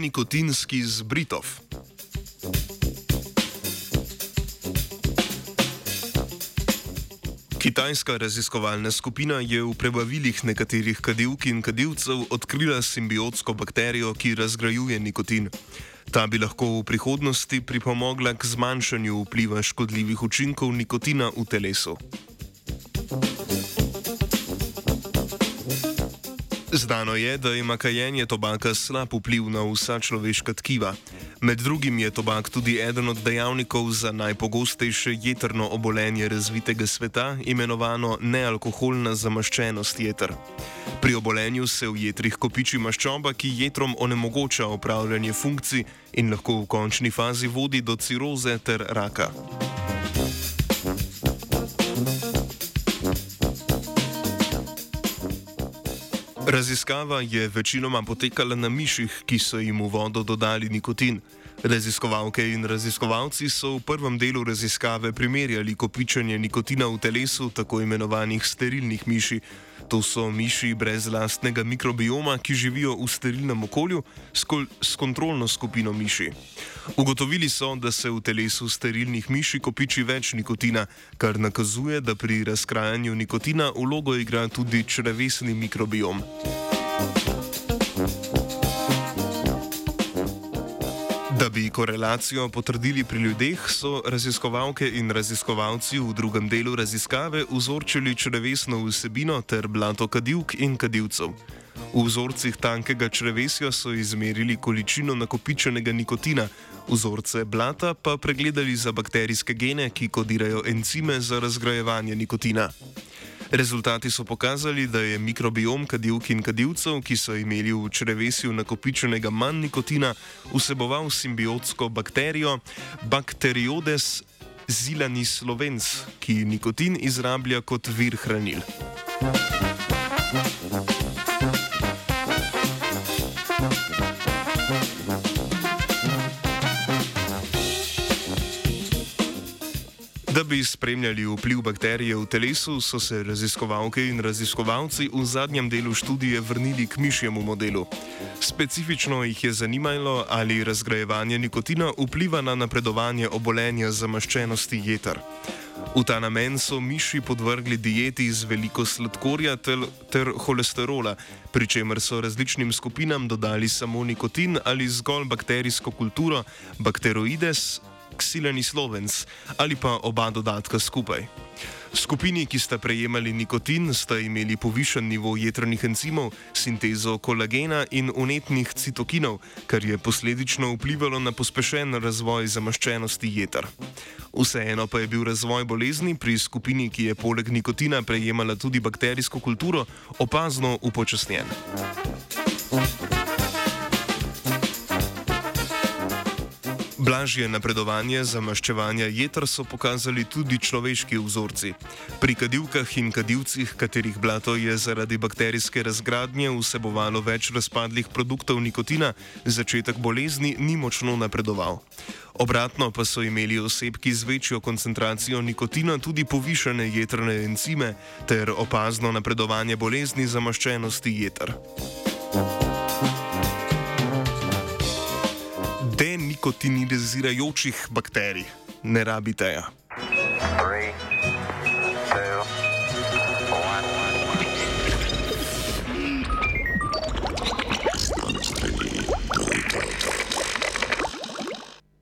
nenikotinski z Britov. Kitajska raziskovalna skupina je v prebavilih nekaterih kadilk in kadilcev odkrila simbiotsko bakterijo, ki razgrajuje nikotin. Ta bi lahko v prihodnosti pripomogla k zmanjšanju vpliva škodljivih učinkov nikotina v telesu. Znano je, da ima kajenje tobaka slab vpliv na vsa človeška tkiva. Med drugim je tobak tudi eden od dejavnikov za najpogostejše jeterno obolenje razvitega sveta, imenovano nealkoholna zamaščenost jeter. Pri obolenju se v jetrih kopiči maščoba, ki jetrom onemogoča opravljanje funkcij in lahko v končni fazi vodi do ciroze ter raka. Raziskava je večinoma potekala na miših, ki so jim v vodo dodali nikotin. Raziskovalke in raziskovalci so v prvem delu raziskave primerjali kopičenje nikotina v telesu tako imenovanih sterilnih miši. To so miši brez lastnega mikrobioma, ki živijo v sterilnem okolju s, kontrolno skupino miši. Ugotovili so, da se v telesu sterilnih miši kopiči več nikotina, kar nakazuje, da pri razkrajanju nikotina vlogo igra tudi črevesni mikrobiom. Da bi korelacijo potrdili pri ljudeh, so raziskovalke in raziskovalci v drugem delu raziskave vzorčili črevesno vsebino ter blato kadilk in kadilcev. V vzorcih tankega črevesja so izmerili količino nakopičenega nikotina, vzorce blata pa pregledali za bakterijske gene, ki kodirajo encime za razgrajevanje nikotina. Rezultati so pokazali, da je mikrobiom kadilk in kadilcev, ki so imeli v črevesju nakopičenega manj nikotina, vseboval simbiotsko bakterijo Bacteriodes zilanis lovens, ki nikotin izrablja kot vir hranil. Da bi spremljali vpliv bakterije v telesu, so se raziskovalke in raziskovalci v zadnjem delu študije vrnili k mišjemu modelu. Specifično jih je zanimalo, ali razgrajevanje nikotina vpliva na napredovanje obolenja zamaščenosti jeter. V ta namen so miši podvrgli dieti z veliko sladkorja ter, ter holesterola, pri čemer so različnim skupinam dodali samo nikotin ali zgolj bakterijsko kulturo, bakteroides, ksileni slovens ali pa oba dodatka skupaj. Skupini, ki sta prejemali nikotin, sta imeli povišen nivo jetrnih encimov, sintezo kolagena in unetnih citokinov, kar je posledično vplivalo na pospešen razvoj zamaščenosti jeter. Vseeno pa je bil razvoj bolezni pri skupini, ki je poleg nikotina prejemala tudi bakterijsko kulturo, opazno upočasnjen. Blažje napredovanje zamaščevanja jeter so pokazali tudi človeški vzorci. Pri kadilkah in kadilcih, katerih blato je zaradi bakterijske razgradnje vsebovalo več razpadlih produktov nikotina, začetek bolezni ni močno napredoval. Obratno pa so imeli osebki z večjo koncentracijo nikotina tudi povišene jetrne encime ter opazno napredovanje bolezni zamaščenosti jeter. Thank you. Nikotinizirajočih bakterij. Ne rabite ja. Three.